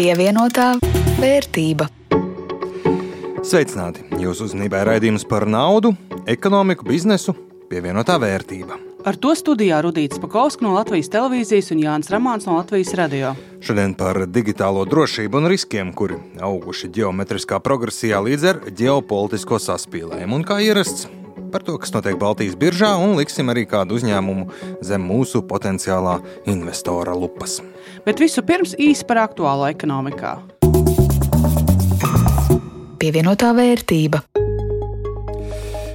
Pievienotā vērtība. Sveicināti! Jūsu uzmanībā ir raidījums par naudu, ekonomiku, biznesu, pievienotā vērtība. Ar to studijā Rudīts Pakausks no Latvijas televīzijas un Jānis Ramāns no Latvijas radio. Šodien par digitālo drošību un riskiem, kuri auguši geometriskā progresijā līdz ar ģeopolitisko saspīlējumu. Un kā ierasts, par to, kas notiek Baltijas biržā, un liksim arī kādu uzņēmumu zem mūsu potenciālā investora lupas. Bet visu pirms īsi par aktuālo ekonomikā. Pievienotā vērtība.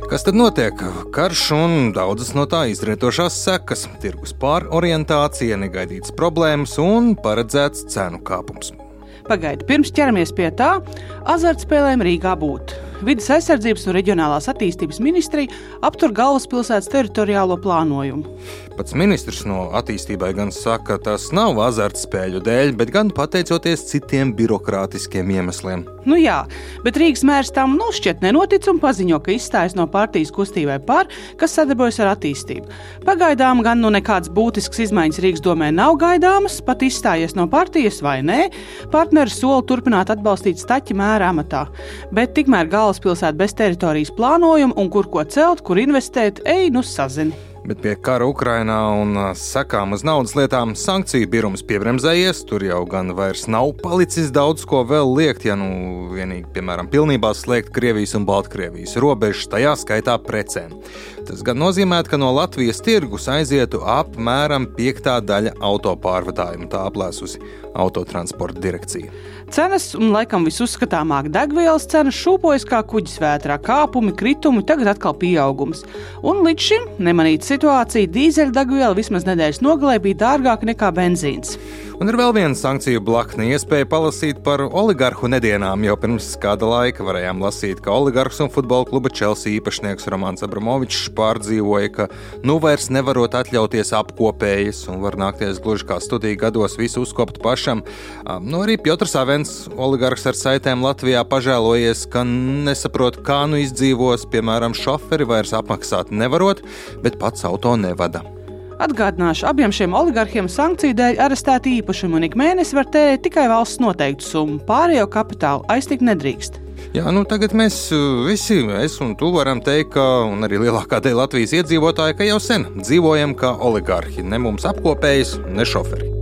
Kas tad notiek? Karš un daudzas no tā izrietošās sekas, tirgus pārorientācija, negaidītas problēmas un paredzēts cenu kāpums. Pagaidiet, pirms ķeramies pie tā, azartspēlēm Rīgā būt. Vides aizsardzības un reģionālās attīstības ministrija aptur galvaspilsētas teritoriālo plānojumu. Pats ministrs no attīstībai gan saka, ka tas nav azartspēļu dēļ, bet gan pateicoties citiem birokrātiskiem iemesliem. Nu jā, bet Rīgas mērs tam nu šķiet nenotic un paziņo, ka izstājas no partijas kustībai par, kas sadarbojas ar attīstību. Pagaidām gan nu nekādas būtiskas izmaiņas Rīgas domē nav gaidāmas, pat izstājies no partijas vai nē. Partneris sola turpināt atbalstīt staķi mēra amatā, bet tikmēr galvaspilsēta bez teritorijas plānojuma un kur ko celt, kur investēt, ej nu sazini. Bet pie kara Ukrainā un sekām uz naudas lietām sankciju birums piebremzējies. Tur jau gan vairs nav palicis daudz ko vēl liekt, ja nu vienīgi, piemēram, pilnībā slēgt Krievijas un Baltkrievijas robežas, tajā skaitā precēm. Tas gan nozīmē, ka no Latvijas tirgus aizietu apmēram piektā daļa autopārvadājumu, tā aplēsusi autotransporta direkcija. Cenas un laikam visuzskatāmāk degvielas cenas šūpojas kā kuģis vētrā, kāpumi, kritumi, tagad atkal pieaugums. Un līdz šim nemanīta situācija dīzeļdegviela vismaz nedēļas nogalē bija dārgāka nekā benzīns. Un ir vēl viena sankciju blakne, iespēja palasīt par oligarhu nedienām. Jau pirms kāda laika varējām lasīt, ka oligarhs un futbola kluba Chelsea īpašnieks Romanis Abramovičs pārdzīvoja, ka nu vairs nevarot atļauties apkopējas un var nākties gluži kā studiju gados visu uzkopt pašam. Nu, arī Piotrs Avens, oligarhs ar saitēm Latvijā, pažēlojies, ka nesaprot, kā nu izdzīvos, piemēram, šoferi vairs apmaksāt nevarot, bet pats auto nevada. Atgādināšu, abiem šiem oligarhiem sankciju dēļ arestēti īpašumi un ik mēnesi var tērēt tikai valsts noteiktu summu. Pārējo kapitālu aiztikt nedrīkst. Jā, nu tagad mēs uh, visi, es un tu varam teikt, ka arī lielākā daļa Latvijas iedzīvotāja, ka jau sen dzīvojam kā oligarhi. Ne mums apkopējas, ne šoferi.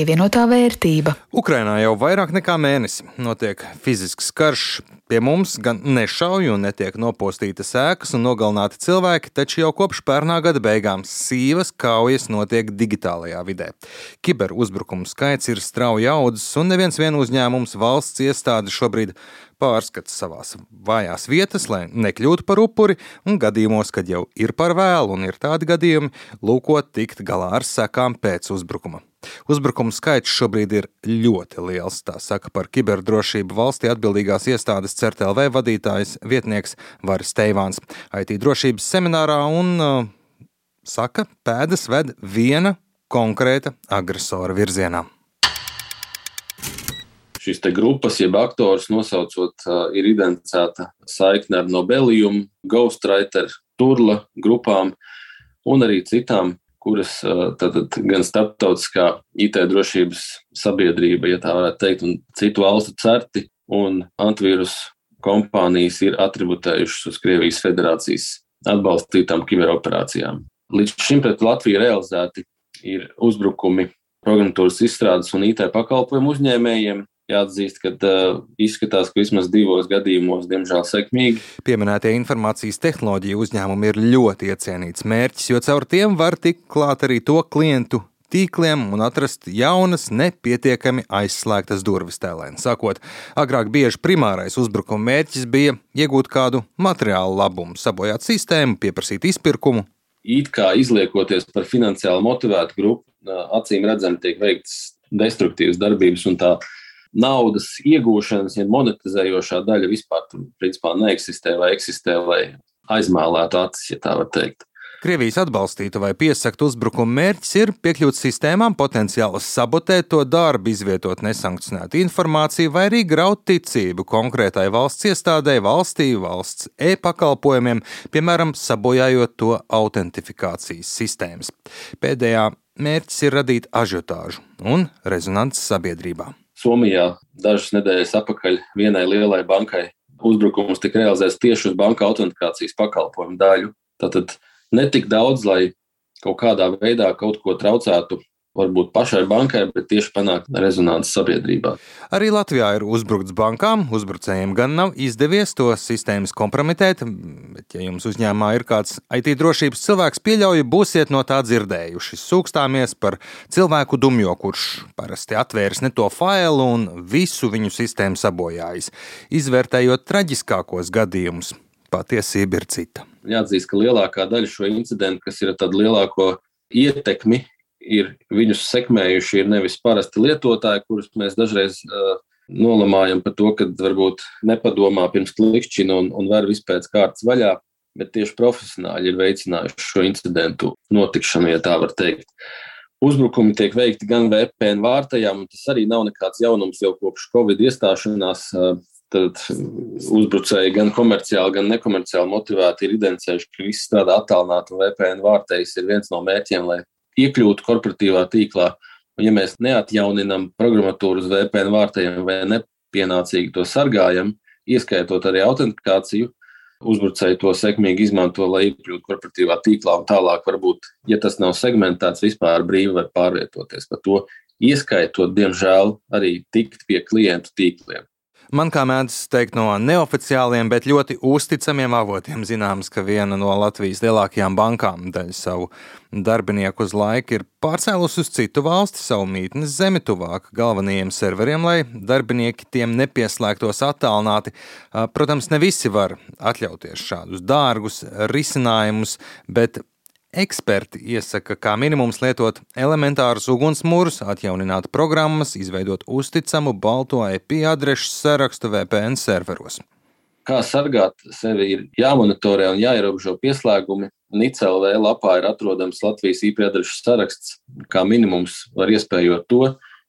Pievienotā vērtība. Ukrainā jau vairāk nekā mēnesi notiek fizisks karš Pie mums gan nešauj un netiek nopostītas ēkas un nogalināti cilvēki, taču jau kopš pērnā gada beigām sīvas kaujas notiek digitālajā vidē. Kiberuzbrukumu skaits ir strauji audzis, un neviens vien uzņēmums valsts iestāde šobrīd pārskata savās vājās vietas, lai nekļūtu par upuri, un gadījumos, kad jau ir par vēlu un ir tādi gadījumi, lūkot tikt galā ar sekām pēc uzbrukuma. Uzbrukumu skaits šobrīd ir ļoti liels, tā saka par kiberdrošību valstī atbildīgās iestādes CERTLV vadītājs vietnieks Varis Teivāns. IT drošības seminārā un uh, saka, pēdas ved viena konkrēta agresora virzienā. Šīs grupas, jeb aktors nosaucot, uh, ir identificēta saikne ar Nobelijumu, Ghostwriter, Turla grupām un arī citām kuras tātad, gan starptautiskā IT drošības sabiedrība, ja tā varētu teikt, un citu valstu certi un antivīrus kompānijas ir atributējušas uz Krievijas federācijas atbalstītām kiberoperācijām. Līdz šim pret Latviju realizēti ir uzbrukumi programmatūras izstrādes un IT pakalpojumu uzņēmējiem, jāatzīst, ka uh, izskatās, ka vismaz divos gadījumos, diemžēl, sekmīgi. Pieminētie informācijas tehnoloģiju uzņēmumi ir ļoti iecienīts mērķis, jo caur tiem var tikt klāt arī to klientu tīkliem un atrast jaunas, nepietiekami aizslēgtas durvis tēlēn. Sākot, agrāk bieži primārais uzbrukuma mērķis bija iegūt kādu materiālu labumu, sabojāt sistēmu, pieprasīt izpirkumu. It kā izliekoties par finansiāli motivētu grupu, acīm redzami tiek veikts destruktīvas darbības un tā naudas iegūšanas, ja monetizējošā daļa vispār tur, principā, neeksistē vai eksistē, lai aizmēlētu acis, ja tā var teikt. Krievijas atbalstīta vai piesakta uzbrukuma mērķis ir piekļūt sistēmām, potenciāli sabotēt to darbu, izvietot nesankcionētu informāciju vai arī graut ticību konkrētai valsts iestādē, valstī, valsts e-pakalpojumiem, piemēram, sabojājot to autentifikācijas sistēmas. Pēdējā mērķis ir radīt ažiotāžu un rezonanci sabiedrībā. Somijā dažas nedēļas atpakaļ vienai lielai bankai uzbrukums tika realizēts tieši uz banka autentikācijas pakalpojumu daļu. Tātad ne tik daudz, lai kaut kādā veidā kaut ko traucētu varbūt pašai bankai, bet tieši panākt rezonanci sabiedrībā. Arī Latvijā ir uzbrukts bankām. Uzbrucējiem gan nav izdevies to sistēmas kompromitēt, bet, ja jums uzņēmumā ir kāds IT drošības cilvēks, pieļauju, būsiet no tā dzirdējuši. Sūkstāmies par cilvēku dumjo, kurš parasti atvērs ne to failu un visu viņu sistēmu sabojājis. Izvērtējot traģiskākos gadījumus, patiesība ir cita. Jāatzīst, ka lielākā daļa šo incidentu, kas ir tāda lielāko ietekmi ir viņus sekmējuši, ir nevis parasti lietotāji, kurus mēs dažreiz uh, nolamājam par to, ka varbūt nepadomā pirms klikšķina un, un var vispēc kārtas vaļā, bet tieši profesionāļi ir veicinājuši šo incidentu notikšanu, ja tā var teikt. Uzbrukumi tiek veikti gan VPN vārtajām, un tas arī nav nekāds jaunums jau kopš Covid iestāšanās. Tad uzbrucēji gan komerciāli, gan nekomerciāli motivēti ir identificējuši, ka viss strādā attālināti, un VPN vārtais ir viens no mērķiem, lai iekļūtu korporatīvā tīklā. Un, ja mēs neatjauninām programmatūru uz VPN vārtiem vai nepienācīgi to sargājam, ieskaitot arī autentikāciju, uzbrucēji to sekmīgi izmanto, lai iekļūtu korporatīvā tīklā un tālāk varbūt, ja tas nav segmentēts, vispār brīvi var pārvietoties pa to, ieskaitot, diemžēl, arī tikt pie klientu tīkliem. Man kā mēdz teikt no neoficiāliem, bet ļoti uzticamiem avotiem zināms, ka viena no Latvijas lielākajām bankām daļu savu darbinieku uz laiku ir pārcēlusi uz citu valsti savu mītnes zemi tuvāk galvenajiem serveriem, lai darbinieki tiem nepieslēgtos attālināti. Protams, ne visi var atļauties šādus dārgus risinājumus, bet Eksperti iesaka, kā minimums lietot elementārus ugunsmūrus, atjaunināt programmas, izveidot uzticamu balto IP adrešu sarakstu VPN serveros. Kā sargāt sevi, ir jāmonitorē un jāierobežo pieslēgumi. NICLV lapā ir atrodams Latvijas IP adrešu saraksts. Kā minimums var iespējot to.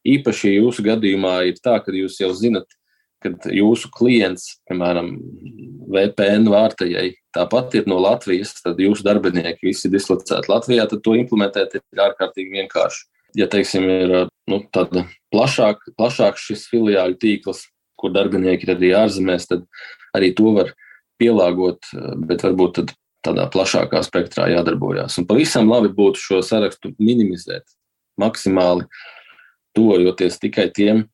Īpaši jūsu gadījumā ir tā, ka jūs jau zinat, kad jūsu klients, piemēram, VPN vārtajai, tāpat ir no Latvijas, tad jūsu darbinieki visi ir dislocēti Latvijā, tad to implementēt ir ārkārtīgi vienkārši. Ja, teiksim, ir nu, tāda plašāk, plašāks šis filiāļu tīkls, kur darbinieki ir arī ārzemēs, tad arī to var pielāgot, bet varbūt tādā plašākā spektrā jādarbojas. Un pavisam labi būtu šo sarakstu minimizēt maksimāli, tuvojoties tikai tiem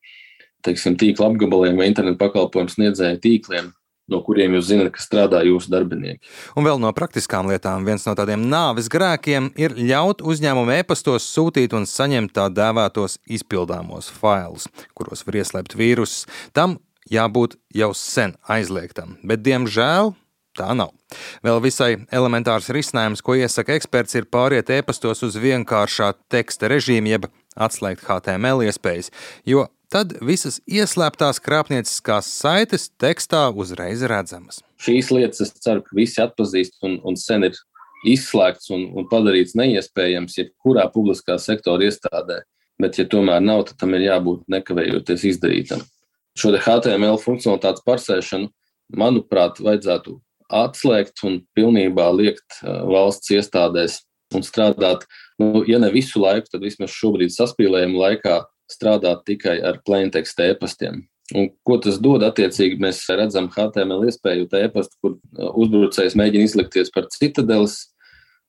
teiksim, tīkla apgabaliem vai internetu pakalpojumu sniedzēju tīkliem, no kuriem jūs zināt, ka strādā jūsu darbinieki. Un vēl no praktiskām lietām, viens no tādiem nāves grēkiem ir ļaut uzņēmumu e-pastos sūtīt un saņemt tā dēvētos izpildāmos failus, kuros var ieslēpt vīrusus. Tam jābūt jau sen aizliegtam, bet diemžēl tā nav. Vēl visai elementārs risinājums, ko iesaka eksperts, ir pāriet e-pastos uz vienkāršā teksta režīmu, jeb atslēgt HTML iespējas, jo tad visas ieslēgtās krāpnieciskās saites tekstā uzreiz redzamas. Šīs lietas es ceru, ka visi atpazīst un, un sen ir izslēgts un, un padarīts neiespējams jebkurā publiskā sektora iestādē. Bet, ja tomēr nav, tad tam ir jābūt nekavējoties izdarītam. Šo HTML funkcionalitātes parsēšanu, manuprāt, vajadzētu atslēgt un pilnībā liekt valsts iestādēs un strādāt, nu, ja ne visu laiku, tad vismaz šobrīd saspīlējuma laikā strādāt tikai ar plaintext e-pastiem. Un ko tas dod? Attiecīgi, mēs redzam HTML iespēju e-pastu, kur uh, uzbrucējs mēģina izlikties par citadeles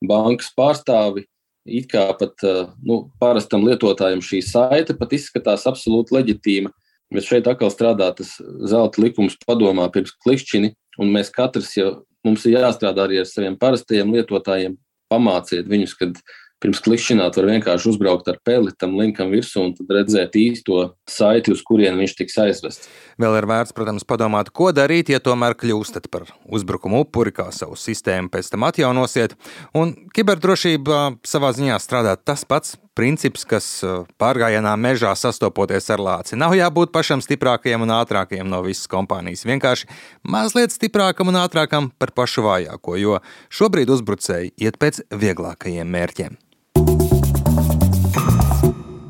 bankas pārstāvi. It kā pat uh, nu, parastam lietotājam šī saite pat izskatās absolūti leģitīma, bet šeit atkal strādā tas zelta likums padomā pirms klikšķini, un mēs katrs jau mums ir jāstrādā arī ar saviem parastajiem lietotājiem, pamāciet viņus, kad pirms klikšķināt, var vienkārši uzbraukt ar peli tam linkam virsū un redzēt īsto saiti, uz kurien viņš tiks aizvests. Vēl ir vērts, protams, padomāt, ko darīt, ja tomēr kļūstat par uzbrukumu upuri, kā savu sistēmu pēc tam atjaunosiet. Un kiberdrošība savā ziņā strādā tas pats princips, kas uh, pārgājienā mežā sastopoties ar lāci. Nav jābūt pašam stiprākajam un ātrākajam no visas kompānijas. Vienkārši mazliet stiprākam un ātrākam par pašu vājāko, jo šobrīd uzbrucēji iet pēc vieglākajiem mērķiem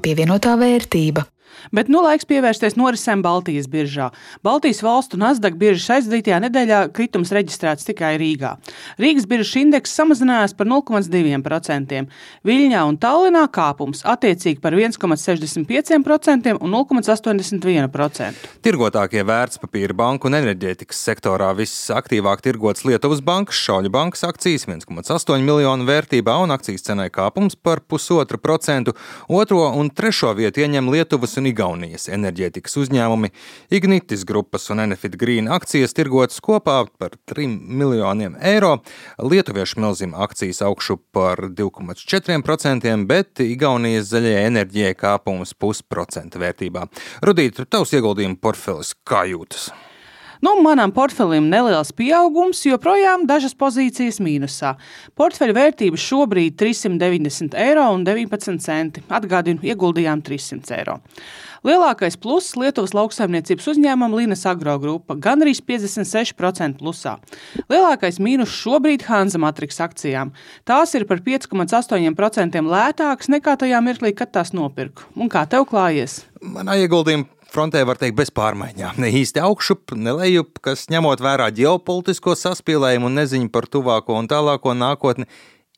pievienotā vērtība. Bet nu laiks pievērsties norisēm Baltijas biržā. Baltijas valstu Nasdaq biržas aizdītajā nedēļā kritums reģistrēts tikai Rīgā. Rīgas biržas indeks samazinājās par 0,2%. Viļņā un Tallinā kāpums attiecīgi par 1,65% un 0,81%. Tirgotākie vērtspapīra banku un enerģētikas sektorā visaktīvāk tirgots Lietuvas bankas, Šauļu bankas akcijas 1,8 miljonu vērtībā un akcijas cenai kāpums par pusotru procentu. Otro un trešo vietu ieņem Lietuvas un Igaunijas enerģētikas uzņēmumi. Ignitis grupas un Enefit Green akcijas tirgotas kopā par 3 miljoniem eiro. Lietuviešu milzim akcijas augšu par 2,4%, bet Igaunijas zaļajai enerģijai kāpums pusprocenta vērtībā. Rudīt, tavs ieguldījumu portfelis kā jūtas? Nu, manam portfelim neliels pieaugums, joprojām dažas pozīcijas mīnusā. Portfeļa vērtība šobrīd ir 390 eiro un 19 centi. Atgādinu, ieguldījām 300 eiro. Lielākais pluss Lietuvas lauksaimniecības uzņēmumam Līnas Agro grupa - gan arī 56% plusā. Lielākais mīnus šobrīd Hanza Matrix akcijām. Tās ir par 5,8% lētākas nekā tajā mirklī, kad tās nopirku. Un kā tev klājies? Manā ieguldījumā frontē var teikt bez pārmaiņām. Ne īsti augšup, ne lejup, kas ņemot vērā ģeopolitisko saspīlējumu un neziņu par tuvāko un tālāko nākotni,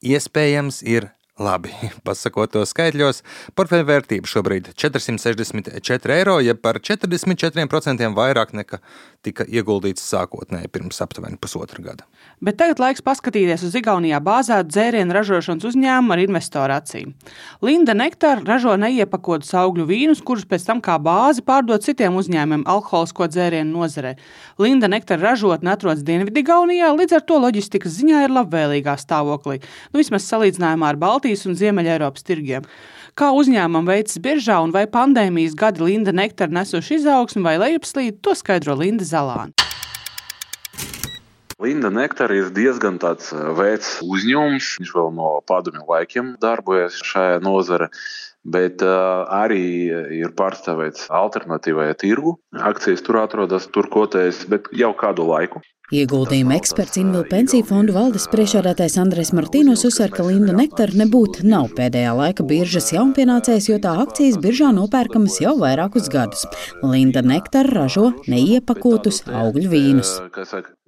iespējams ir Labi, pasakot to skaitļos, portfeļa vērtība šobrīd ir 464 eiro, ja par 44% vairāk nekā tika ieguldīts sākotnēji pirms aptuveni pusotra gada. Bet tagad laiks paskatīties uz Igaunijā bāzētu dzērienu ražošanas uzņēmumu ar investoru acīm. Linda Nektāra ražo neiepakotus augļu vīnus, kurus pēc tam kā bāzi pārdod citiem uzņēmumiem alkoholisko dzērienu nozarē. Linda Nektāra ražotne atrodas Dienvidigaunijā, līdz ar to loģistikas ziņā ir labvēlīgā stāvoklī, nu vismaz salīdzinājumā ar Baltiju Baltijas un Ziemeļ-Eiropas tirgiem. Kā uzņēmumam veicas biržā un vai pandēmijas gadi Linda nektaru nesuši izaugsmu vai lejupslīdi, to skaidro Linda Zalāna. Linda Nektar ir diezgan tāds eh, vecs uzņēmums. Viņš vēl no padomju laikiem darbojas šajā nozarē. Bet uh, arī ir pārstāvēts alternatīvajā tirgu. Akcijas tur atrodas, tur kotējas, bet jau kādu laiku. Ieguldījuma eksperts Invila pensiju fondu valdes priekšādātais Andrēs Martīnos uzsver, ka Linda Nektar nebūtu nav pēdējā laika biržas jaunpienācējs, jo tā akcijas biržā nopērkamas jau vairākus gadus. Linda Nektar ražo neiepakotus augļu vīnus.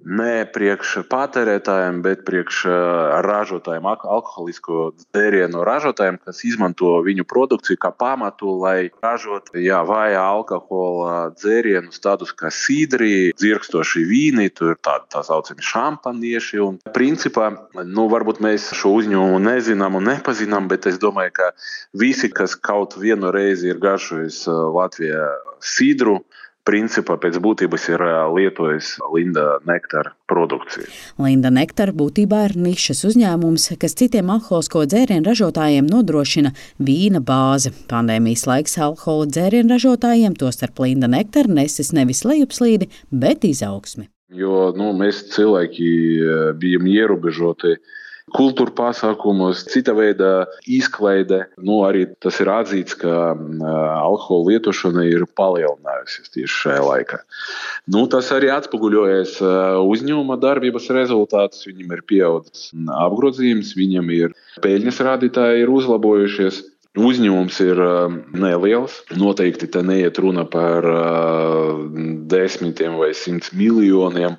Ne priekš patērētājiem, bet priekš ražotājiem, alkoholisko dzērienu ražotājiem, kas izmanto viņu produkciju kā pamatu, lai ražotu vai alkohola dzērienus, tādus kā sīdri, dzirkstoši vīni, tur tā tādi tā saucami šampanieši. Un, principā, nu, varbūt mēs šo uzņēmumu nezinām un nepazinām, bet es domāju, ka visi, kas kaut vienu reizi ir garšojis uh, Latvijā sidru, principā pēc būtības ir uh, lietojis Linda Nektāra produkciju. Linda Nektāra būtībā ir nišas uzņēmums, kas citiem alkoholisko dzērienu ražotājiem nodrošina vīna bāzi. Pandēmijas laiks alkohola dzērienu ražotājiem, tostarp Linda Nektāra, nesis nevis lejupslīdi, bet izaugsmi. Jo nu, mēs cilvēki e, bijām ierobežoti kultūra pasākumos, cita veida izklaide. Nu, arī tas ir atzīts, ka alkohola lietošana ir palielinājusies tieši šajā laikā. Nu, tas arī atspoguļojas e, uzņēmuma darbības rezultātus. Viņam ir pieaudzis apgrozījums, viņam ir peļņas rādītāji ir uzlabojušies. Uzņēmums ir um, neliels. Noteikti te neiet runa par uh, desmitiem vai simts miljoniem.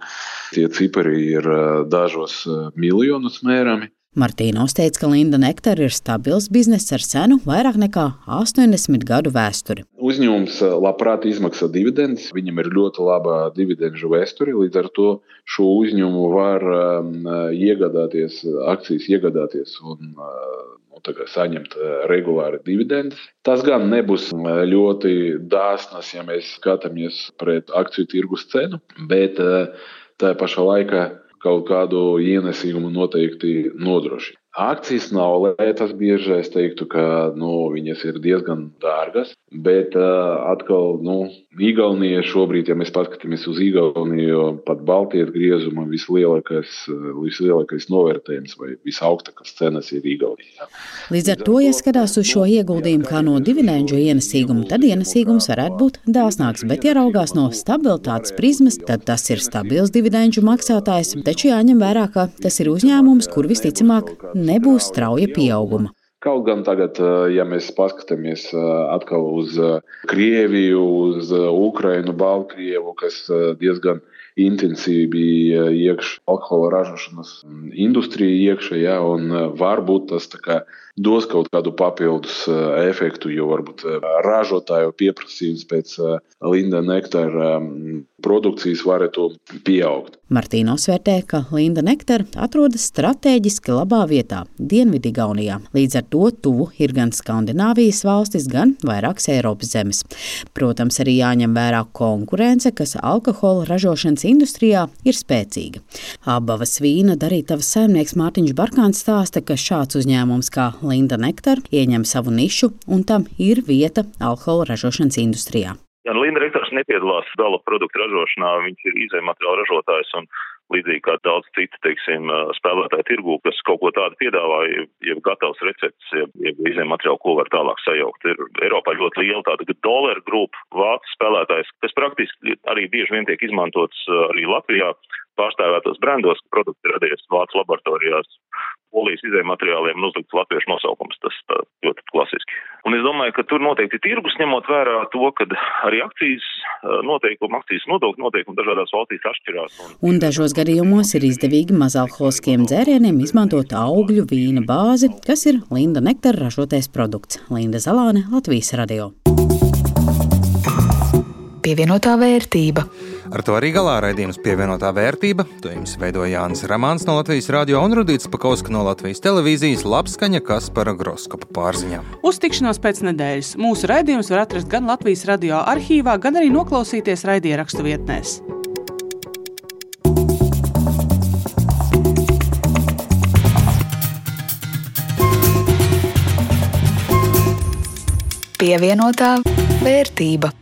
Tie cipari ir uh, dažos uh, miljonus mērami. Martīnos teica, ka Linda Nektar ir stabils bizness ar senu vairāk nekā 80 gadu vēsturi. Uzņēmums labprāt izmaksā dividendus, viņam ir ļoti laba dividendžu vēsture. Līdz ar to šo uzņēmumu var um, iegādāties, akcijas iegādāties un nu, saņemt eh, regulāri dividendus. Tas gan nebūs eh, ļoti dāsnas, ja mēs skatāmies pret akciju tirgus cenu, bet eh, tā pašā laikā kaut kādu ienesīgumu noteikti nodrošina. Akcijas nav lētas bieži. Es teiktu, ka nu, viņas ir diezgan dārgas. Bet uh, atkal, nu, Igaunija šobrīd, ja mēs paskatāmies uz Igauniju, pat Baltijas griezuma vislielākais, vislielākais novērtējums vai visaugstākās cenas ir Igaunijā. Līdz ar to, ja skatās uz šo ieguldījumu kā no dividendžu ienesīgumu, tad ienesīgums varētu būt dāsnāks. Bet, ja raugās no stabilitātes prizmas, tad tas ir stabils dividendžu maksātājs. Taču jāņem vērā, ka tas ir uzņēmums, kur visticamāk nebūs strauja pieauguma. Kaut gan tagad, ja mēs paskatāmies atkal uz Krieviju, uz Ukrainu, Baltkrievu, kas diezgan intensīvi bija iekšā alkohola ražošanas industrija iekšā, ja, un varbūt tas kā, dos kaut kādu papildus efektu, jo varbūt ražotāju pieprasījums pēc Linda nektāra produkcijas varētu pieaugt. Martīnos vērtē, ka Linda nektāra atrodas strateģiski labā vietā, Dienvidigaunijā. Līdz ar to tuvu ir gan Skandināvijas valstis, gan vairākas Eiropas zemes. Protams, arī jāņem vērā konkurence, kas alkohola ražošanas industrijā ir spēcīga. Abavas vīna darītavas saimnieks Mārtiņš Barkāns stāsta, ka šāds uzņēmums kā Linda Nektar ieņem savu nišu un tam ir vieta alkohola ražošanas industrijā. Gan Linda Rektors nepiedalās gala produktu ražošanā, viņš ir izējumateriāla ražotājs un līdzīgi kā daudz citu, teiksim, spēlētāju tirgū, kas kaut ko tādu piedāvā, jau gatavs recepts, jau izējumateriālu, ko var tālāk sajaukt. Ir Eiropā ļoti liela tāda dolāra grupa, vācu spēlētājs, kas praktiski arī bieži vien tiek izmantots arī Latvijā pārstāvētos brandos, produkti radies vācu laboratorijās polijas izējuma materiāliem un uzlikts latviešu nosaukums. Tas tā ļoti klasiski. Un es domāju, ka tur noteikti tirgus ņemot vērā to, ka arī akcijas noteikumi, akcijas nodokļu noteikumi dažādās valstīs atšķirās. Un, un dažos gadījumos ir izdevīgi mazalkoholiskiem dzērieniem izmantot augļu vīna bāzi, kas ir Linda Nektara ražotais produkts. Linda Zalāne, Latvijas radio. Pievienotā vērtība. Ar to arī galā raidījums pievienotā vērtība. To jums veidoja Jānis Ramāns no Latvijas radio un Rudīts Pakauska no Latvijas televīzijas labskaņa Kaspara Groskopa pārziņā. Uz tikšanos pēc nedēļas mūsu raidījums var atrast gan Latvijas radio arhīvā, gan arī noklausīties raidierakstu vietnēs. Pievienotā vērtība.